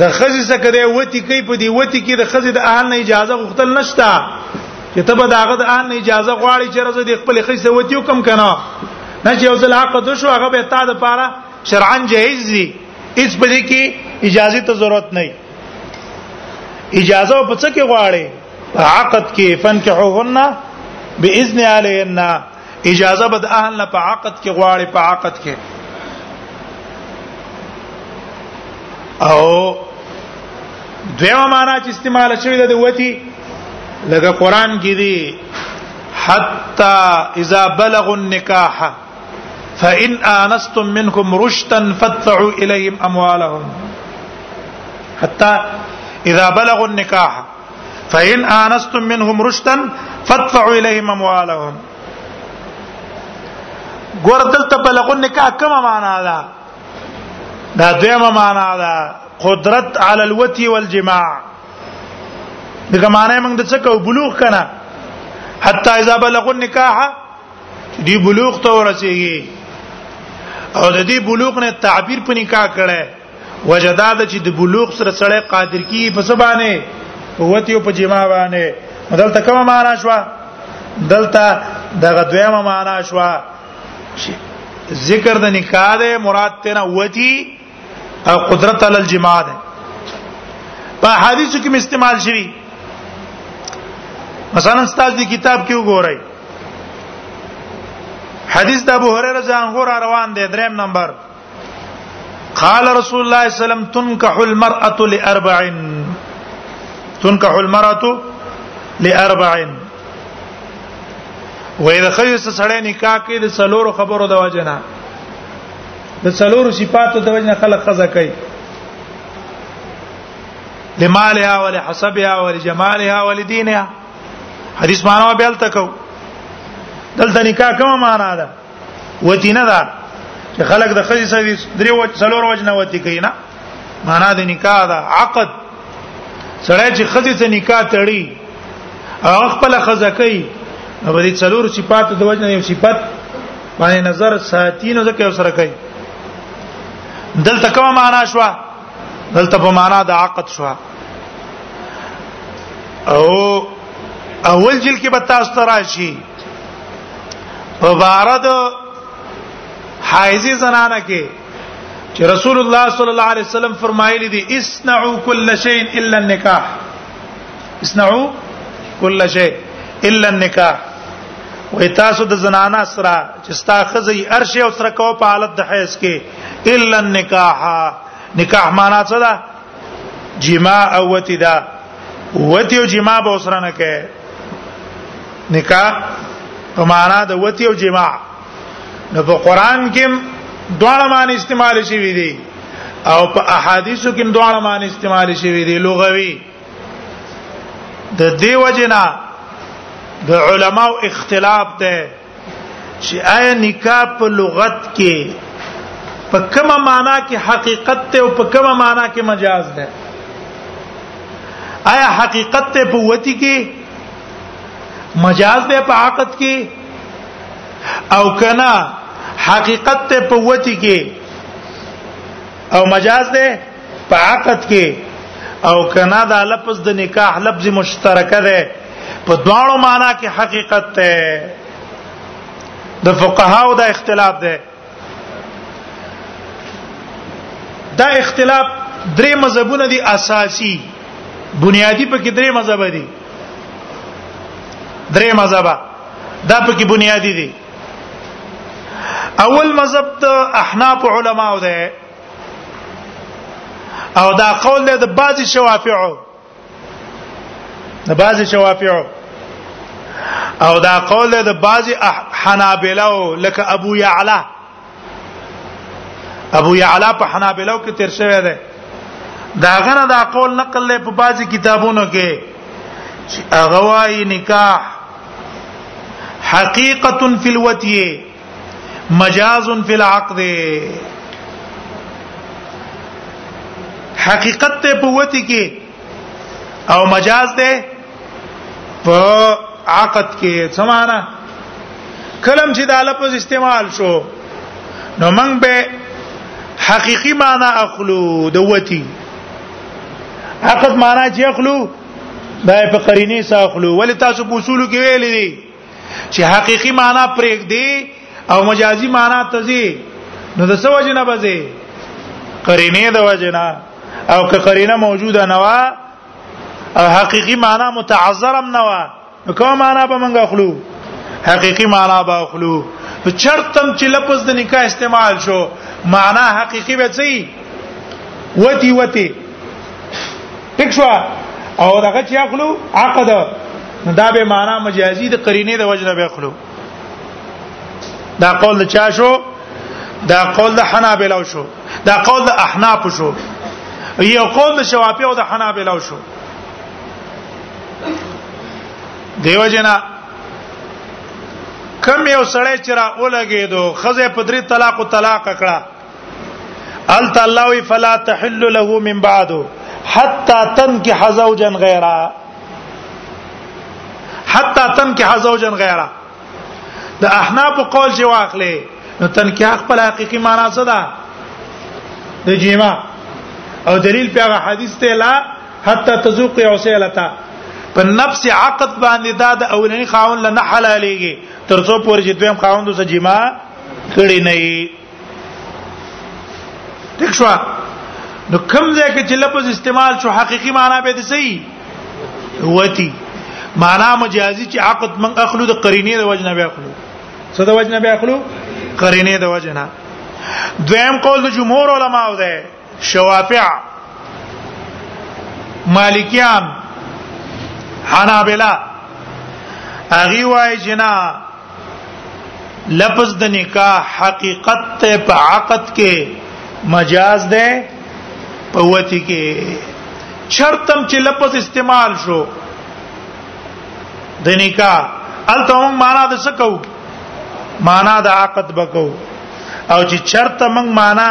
د خزې څخه دی وتی کوي په دی وتی کې د خزې د اهل نه اجازه غوښتل نشته چې ته به داغه د اهل نه اجازه غواړي چې راځي د خپل خزې وتی وکم کنه نه چې یو ځل حق د شو هغه به تا د پاره شرعاً جایز دي هیڅ په دې کې اجازه ته ضرورت نه اجازه په څه کې غواړي عقد کې فنکحوهن باذن علیهن اجازه بد اهل نه په عقد کې غواړي په عقد کې او دیمه معنا چې استعمال شوی د وتی لکه قران کې دی حتا اذا بلغ النکاح فان انستم منكم رشدا فادفعوا اليهم اموالهم حتى اذا بلغوا النکاح فإن آنستم منهم رشدا فادفعوا إليهم أموالهم ګور دلته بلغون نکاح کومه معنا ده دا دویمه معنا ده قدرت علی الوتی والجماع دغه معنی موږ د څه کو بلوغ کنه حتی اذا بلغوا النکاح دی بلوغ ته ورسیږي او د دې بلوغ نه تعبیر په نکاح کړه وجدا د چې د بلوغ سره سره قادر کی په سبانه قوت یو په جما باندې دلته کومه معنا شو دلته دغه دویمه معنا شو ذکر د نکاح ده مراد تینا وتی او قدرت علی الجماع ده په حدیثو کې استعمال شوی مثلا استاد دی کتاب کې وګورئ حدیث د ابو هريره ځان غور روان دی دریم نمبر قال رسول الله صلی الله علیه وسلم تنكح المرأه لاربع تنكح المرأه لاربع وې د خځې سره سړی نکاح کې د څلورو خبرو د وجه نه د څلورو صفاتو د وجه نه خلک خزه کوي لمالها ولحسبها ولجمالها ولدينها حدیث مانو به تل تکو دلته نکاح کومه معنا ده وتی نه دا چې خلک د خځې سره درې و څلور وجنه وتی کینا معنا د نکاح دا عقد سړی چې خځې سره نکاح تړي او خپل خزه کوي نو دې څلور صفات د وجنه یو صفت باندې نظر ساتین او ځکه سره کوي دلته کومه معنا شو دلته په معنا د عقد شو او اول جل کې به تاسو تراشي په بارد حایزی زنانه کې چې رسول الله صلی الله علیه وسلم فرمایلی دي اسنعوا كل شيء الا النکاح اسنعوا كل شيء الا النکاح وې تاسو د زنانه سره چې ستا خزي ارشه او سره کو په حالت د حیض کې الا النکاح نکاح معنا څه ده جما او وتی ده وتی او جما به سره نه کوي نکاح په معنا د وتی او جماع نو په قران کې دواړه معنی استعمال شوی دی او په احادیثو کې دواړه معنی استعمال شوی دی لغوي د دیو جنا د علماو اختلاف ته چې آیا نکاح په لغت کې په کومه معنا کې حقیقت ته او په کومه معنا کې مجاز ده آیا حقیقت ته په وتی کې مجاز ده په عقد کې او کنا حقیقت ته په وتی کې او مجاز ده په عقد کې او کنا دا لفظ د نکاح لفظ مشترک ده په دواړو معنا کې حقیقت ده د فقهاو دا اختلاف ده دا اختلاف درې مذهبونه دي اساسي بنیادی په کې درې مذهب دي درې مذهب دا په کې بنیادی دي اول مذهب ته احناف علماو ده او دا قول له بعضی شوافعو د بعضی شوافعو او دا قول له بعضی حنابلو لکه ابو یعلا ابو یعلا په حنابلو کې تیر شوی دی دا غره دا قول نقل له په بعضی کتابونو کې اغوای نکاح حقیقت فی الوتیه مجاز فی العقد حقیقت ته پوتی کې او مجاز ده په عقد کې سمانا کلم چې د لفظ استعمال شو نو موږ به حقيقي معنی اخلو د وتی عقد معنی چې اخلو دا په قرینه سره اخلو ولې تاسو په اصول کې ویلې دي چې حقيقي معنا پرېګ دی او مجازي معنا تزي نو د څه وجه نه بځي قرینه د وجه نه او که قرینه موجوده نه وا او حقيقي معنا متعذرم نه وا نو کوم معنا به منګه خلو حقيقي معنا به خلو نو چرتم چې لفظ د نکاح استعمال شو معنا حقيقي به څه وتی وتی ټیک شو او دغه چې اخلو عقد دا به معنا مجازي د قرینه د وجنه به اخلو دا قول د چا شو دا قول د حنابلو شو دا قول د احناف شو یو قول د شوافی او د حنابلو شو دیو جنا کم یو سړی چې را اولګې دو خزه پدری طلاق او طلاق کړه ال تعالی وی فلا تحل له من بعد حتا تنكح زوجا غيرا حتا تنكح زوجا غيرا د احناف قول چې واخلې نو تنکیه خپل حقيقي معنا څه ده د جما او دلیل په هغه حدیث ته لا حتا تذوق عسیلتا په نفس عقد باندې دا د اولنی خاون لنه حلالېږي ترڅو پورې چې دویم خاوند سره جما کړی نه ټیک شو نو کوم ځای کې چې لفظ استعمال شو حقيقي معنی به دي صحیح وتی معنا مجازي چې عقد من اخلو د قرینه د وجنه به اخلو څه د وجنه به اخلو قرینه د وجنه دویم قول د جمهور علماو ده شوافع مالکیان حنابلہ اغي وای جنا لفظ د نکاح حقیقت ته په عقد کې مجاز ده په وتی کې شرطم چې لفظ استعمال شو د نکاح الته هم معنا د سکو معنا د عقد بکو او چې شرط موږ معنا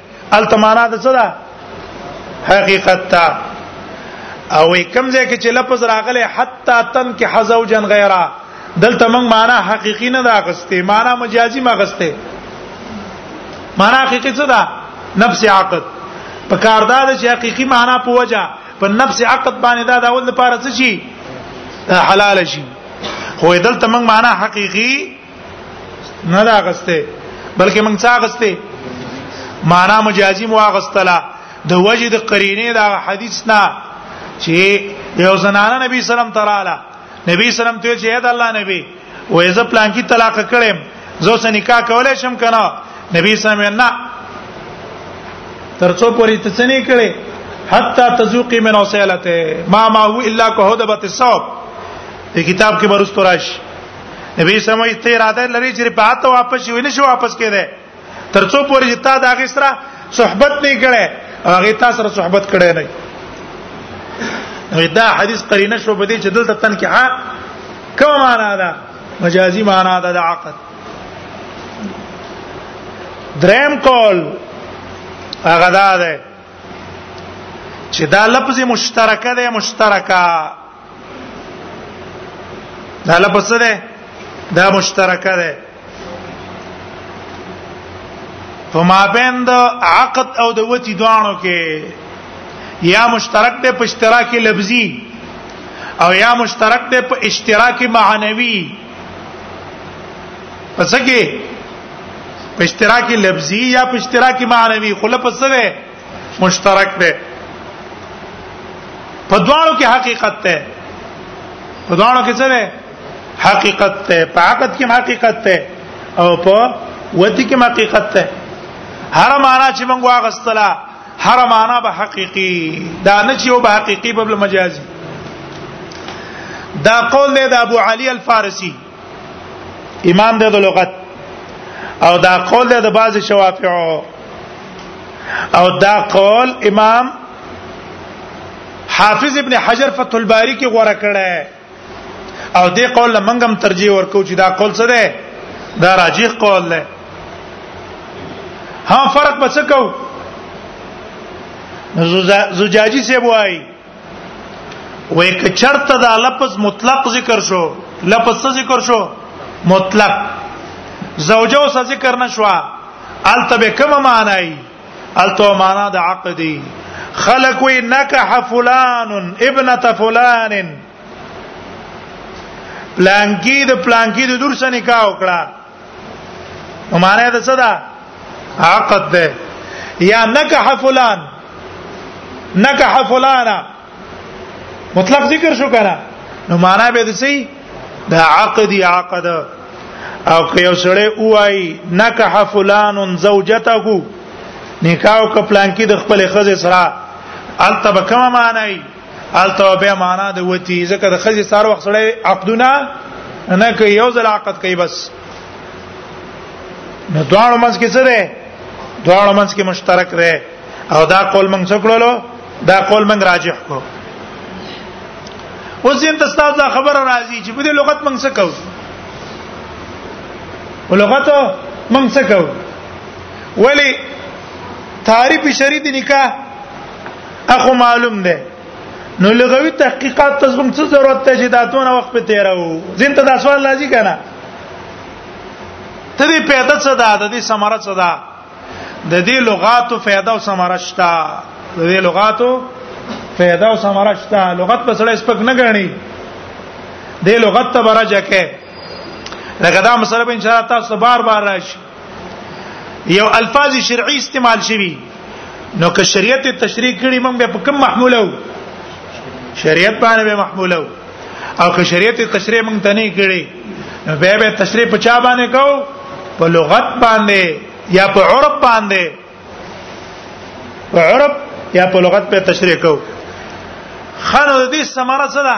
التمانا د څه ده حقیقت ته او کم ځای کې چې لفظ راغلی حتا تن کې حزو جن غیره دلته موږ معنا حقيقي نه راغسته معنا مجازي ما غسته معنا حقيقي څه ده نفس عقد په کاردار چې حقيقي معنا په وجه په نفس عقد باندې دا د اول لپاره څه شي حلال شي خو دلته موږ معنا حقيقي نه دا غسته بلکې موږ څه غسته معنا مجازي مو غستله د وجد قرینه دا حدیث نه چې یو زنانه نبی سلام تراله نبی سلام ته چې دا الله نبی وې ز پلان کی طلاق کړم زه سره نکاح کولای شم کنه نبی سلام نه ترڅو پوری ته څه نه کړي حتا تذوقی من وسیلته ما ما هو الا کهدبت الصوب دې کتاب کې برست راشي نبی سموي ته اراده لري چې په هاته واپس شي نه شي واپس کېده ترڅو پورې چې تا دا غسرہ صحبت نه کړي هغه تا سره صحبت کړي نه دا حدیث قرینه شو بده چې دلته تنکیه کوم معنا ده مجازي معنا ده د عقد دریم کول هغه ده چې دا لفظ مشترکه ده مشترکه دا لپس ده دا مشترکه ده په مابین د عقد او د وتی دوانو کې یا مشترک ده په اشتراک لفظي او یا مشترک ده په اشتراک معنوي پس کې په اشتراک لفظي یا په اشتراک معنوي خله پس ده مشترک ده په دواړو کې حقیقت ده په دواړو کې څه ده حقیقت ده په عقد کې حقیقت ده او په وتی کې حقیقت ده هر معنا چې موږ واغستله هر معنا به حقيقي دا نه چې یو به حقيقي په مجازي دا قول دی د ابو علي الفارسي امام د لغت او دا قول د بعض شوافع او دا قول امام حافظ ابن حجر فتح الباری کې غوړه کړه او دې قول لمنګم ترجیح ورکو چې دا قول څه ده دا راجح قول ده ها فرق بچ کو زجاجی سے بوای وای که چرته دا لفظ مطلق ذکر شو لفظ څه ذکر شو مطلق زوجه څه ذکر نشو الته به کومه معنی الته معنا د عقدی خلق وی نکح فلان ابنه فلان پلانکی د پلانکی د دور سره نکاح وکړه نو معنی دا څه ده عقد ده یا نکح فلان نکح فلانا مطلق ذکر شو کنه نو معنا به د سی د عقد عقد او که یو سړی وای نکح فلان زوجته نکاح کپلان کې د خپل خزه سره التبه کما معنی الته به معنا د وتی ځکه د خزي سار وخت سره عقدونه نه کوي یو ځل عقد کوي بس نو دواړو منځ کې څه ده دواړو منځ کې مشترک ده او دا قول موږ څکړلو دا قول موږ راجح کو اوس یې تاسو دا خبره راځي چې په دې لغت موږ څه کوو ولغت موږ څه کوو ولی تعریف شریط نکاح اخو معلوم ده نو لغوي تحقیقات ته کوم څه ضرورت ته چې دا تونه وخت په تیرو زین ته دا سوال لازم کنه ته دې پیدا څه ده د دې ثمره څه ده د دې لغاتو فایده او ثمره شته د دې لغاتو فایده او ثمره شته لغت په سره سپک نه غړني دې لغت ته برجه کې لکه دا مسله ان شاء الله تاسو بار بار راشي یو الفاظ شرعي استعمال شوی نو که شریعت تشریح کړي موږ په کوم محموله وو شریعت باندې به محموله وو او که شریعت تشریح موږ ته نه کړي نو به به تشریح په چا باندې کو په لغت باندې یا په عرب باندې په عرب یا په لغت په تشریح کو خانو دې سماره څه ده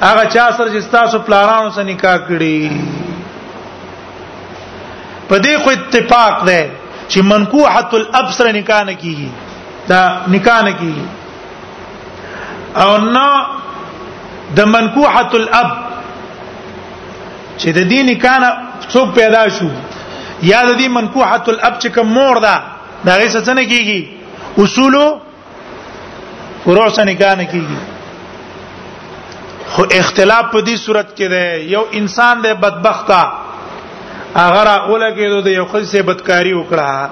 هغه چا سره چې تاسو پلانانو سره نکاح کړی په دې خو اتفاق ده چې منکوحه الابصر نکاح نه کیږي دا نکاح نه کیږي او نه د منکوحه الاب چې د دې نکاح نه څوک پیدا شو یا د دې منکوحه الاب چې کوم مور ده دا غي څه نه کیږي اصولو ورو سره نکاح نه کیږي خو اختلاف په دې صورت کې ده یو انسان د بدبخته اگر اولګېدو د یو خل سه بدکاری وکړه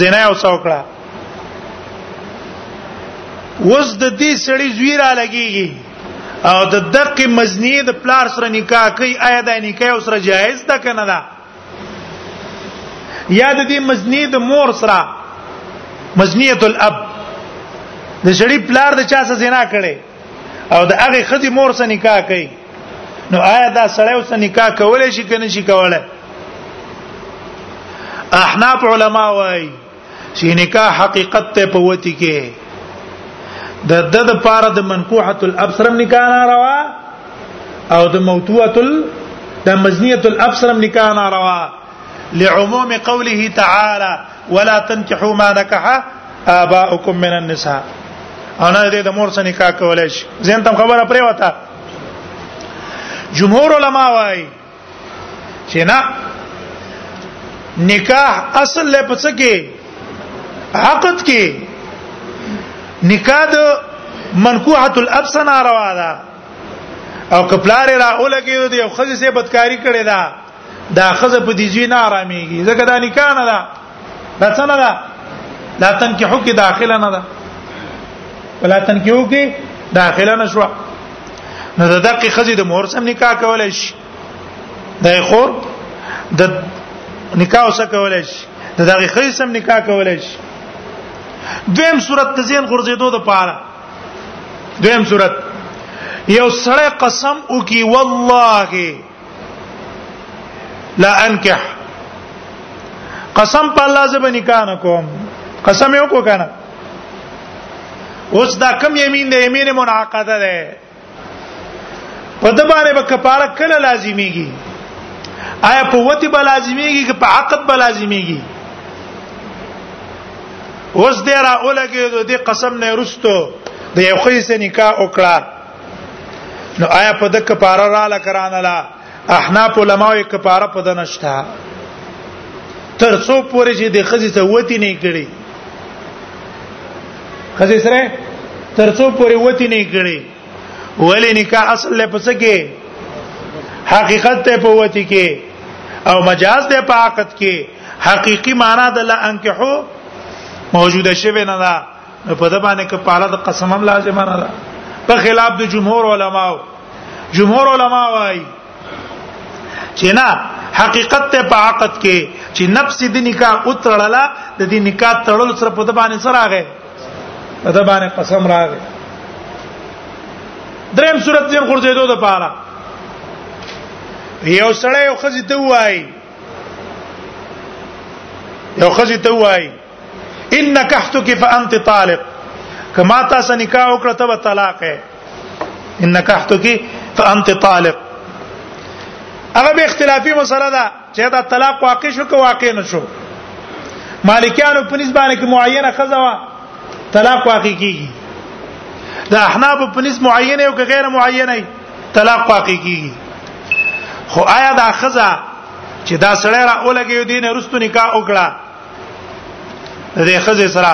زنا او څو وکړه وز د دې سړی زوی را لګيږي او د دقه مزنی د پلار سره نکاح کوي آیا د نکاح سره جایز ده کنه ده یا د دې مزنی د مور سره مزنیه الاب د شړی پلار د چا سره زنا کړي او د هغه خدي مور سره نکاح کوي نو آیا دا سړی اوس نکاح کولای شي کنه شي کولای احناف علما وایي چې نکاح حقیقت ته پوتی کې د د د پاره د منکوحه الابصر نکاح ناروا او د موتوه ال د مزنیه الابصر نکاح ناروا لعموم قوله تعالى ولا تنكحوا ما نكح آباؤكم من النساء انا دې د مور سره نکاح کولای شي زين تم خبره پرې وتا جمهور علما وايي چې نه نکاح اصل له پڅ کې عقد کې نکاح د منکوحه الابسن روا ده او کپلار را اولګي دی او خزه سي بدکاری کړي ده دا خزه په دې ځای نه آراميږي ځکه دا نکاح نه ده دا څنګه ده لا تنکحو کې داخله نه ده ولا تنکحو کې داخله نه شو نو د دقه خزي د مور سم نکاح کولای شي د خور د نکاح وسه کولای شي د دغه خزي سم نکاح کولای شي دویم صورت د زین غرزیدو د پاره دویم صورت یو سړی قسم وکي والله لا انکح قسم په الله زب نکاح نه کوم قسم یو کو کنه اوس دا کم یمین د یمین منعقده ده په د باندې به کفاره کله لازمیږي آیا په وتی به لازمیږي که په عقد به لازمیږي اوس دې را اولګې د قسم نه رستو د یو خې سره نکاح وکړه نو آیا په د کفاره را لکران لا احناف علماء کفاره په د نشتا تر څو پورې چې د خزې ته وتی نه کړي خزې سره تر څو پورې وتی نه کړي ولی نکاح اصل له پس کې حقیقت ته په وتی کې او مجاز ته په عقد کې حقيقي معنا د لا انکحو موجوده شوی نه ده په د باندې کفاره د قسم هم لازم نه ده په خلاف د جمهور علماو جمهور علما وايي چې نه حقیقت ته په عقد کې چې نفس د نکاح او تړلا د دې نکاح تړل سره په د باندې سره راغی په د باندې قسم راغی دریم صورت دې ورغورځېدو د پاره یو سړی یو خزي ته وای یو خزي ته وای ان نکحتک فانت طالق کما تاسو نکاح وکړه ته طلاق ہے ان نکحتک فانت طالق هغه به اختلافي مسله ده چې دا طلاق واقع شو که واقع نشو مالکیانو په نسبت کې معینه خزا وا طلاق واقع کیږي د احناف په نس معینه او غیر معینه طلاق واقع کیږي خو آیا دا خزا چې دا سړی را اولګي دین رستو نکاح وکړه د دې خزه سره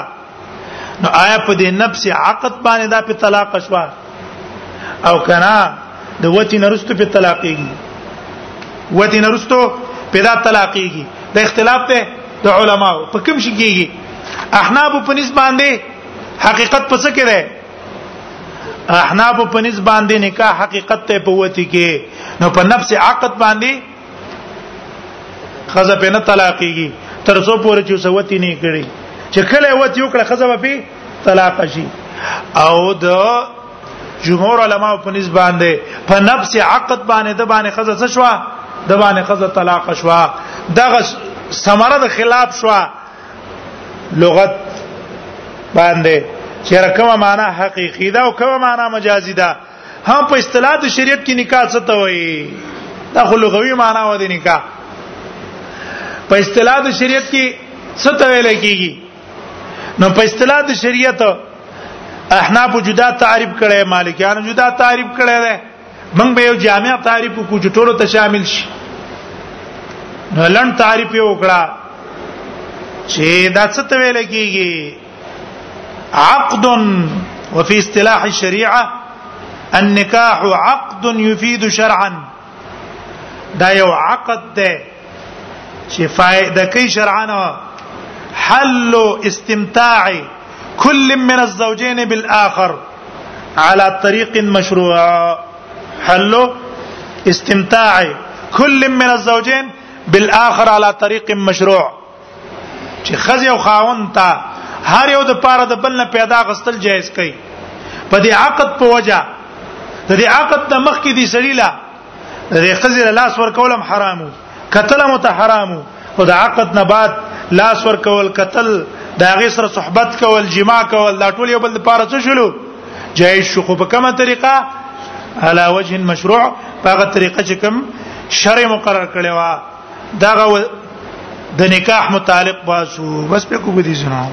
نو آیا په دې نفس عقد باندې دا په طلاق شوا او کنا د وتی نرستو په طلاقېږي وتی نرستو په دا طلاقېږي د اختلاف ته د علماو په کوم شي کېږي احناب په نسبت باندې حقیقت پس کې ده احناب په نسبت باندې نکاح حقیقت ته په وتی کې نو په نفس عقد باندې خزه په نه طلاقيږي تر څو پورې چې سوتی نه کړي چې کله وتی یو کړه خزه په طلاق شي او د جمهور علما په نسبت باندې په نفس عقد باندې د باندې خزه څه شو د باندې خزه طلاق شو دغه سمره د خلاف شو لغت باندې چې رقم معنا حقيقي ده او کومه معنا مجازي ده ها په اصطلاح د شریعت کې نکاح څه ته وایي دا خو لغوي معنی و دي نکاح په اصطلاح د شریعت کې څه ته ویل کیږي نو په اصطلاح د شریعت احناف جدا تعریف کړي مالکیان جدا تعریف کړي ده موږ به یو جامع تعریف کو چې ټولو ته شامل شي نو لن تعریف یو کړه چې دا څه ته ویل کیږي عقد وفي اصطلاح الشريعه النكاح عقد يفيد شرعا دا یو عقد ده چې فائدې کوي شرعانه حل استمتاع كل من الزوجين بالاخر على طريق مشروع حل استمتاع كل من الزوجين بالاخر على طريق مشروع چې خزه او خاون ته هر یو د پاره د بل نه پیدا غستل جایز کړي په دې عقد په وجه د دې عقد د مخ کې دي سړی لا د خزه له لاس ور کولم حرامو قتل مت حرامو او د عقد نه بعد لاس ور کول قتل د هغه سره صحبت کول جما کول دا ټول یو بل د پاره څه شلو جایز شو خو په کومه طریقه علا وجه مشروع په هغه طریقه چې کوم شرع مقرر کړي وا دغه د نکاح متعلق باسو بس په کوم دي جناب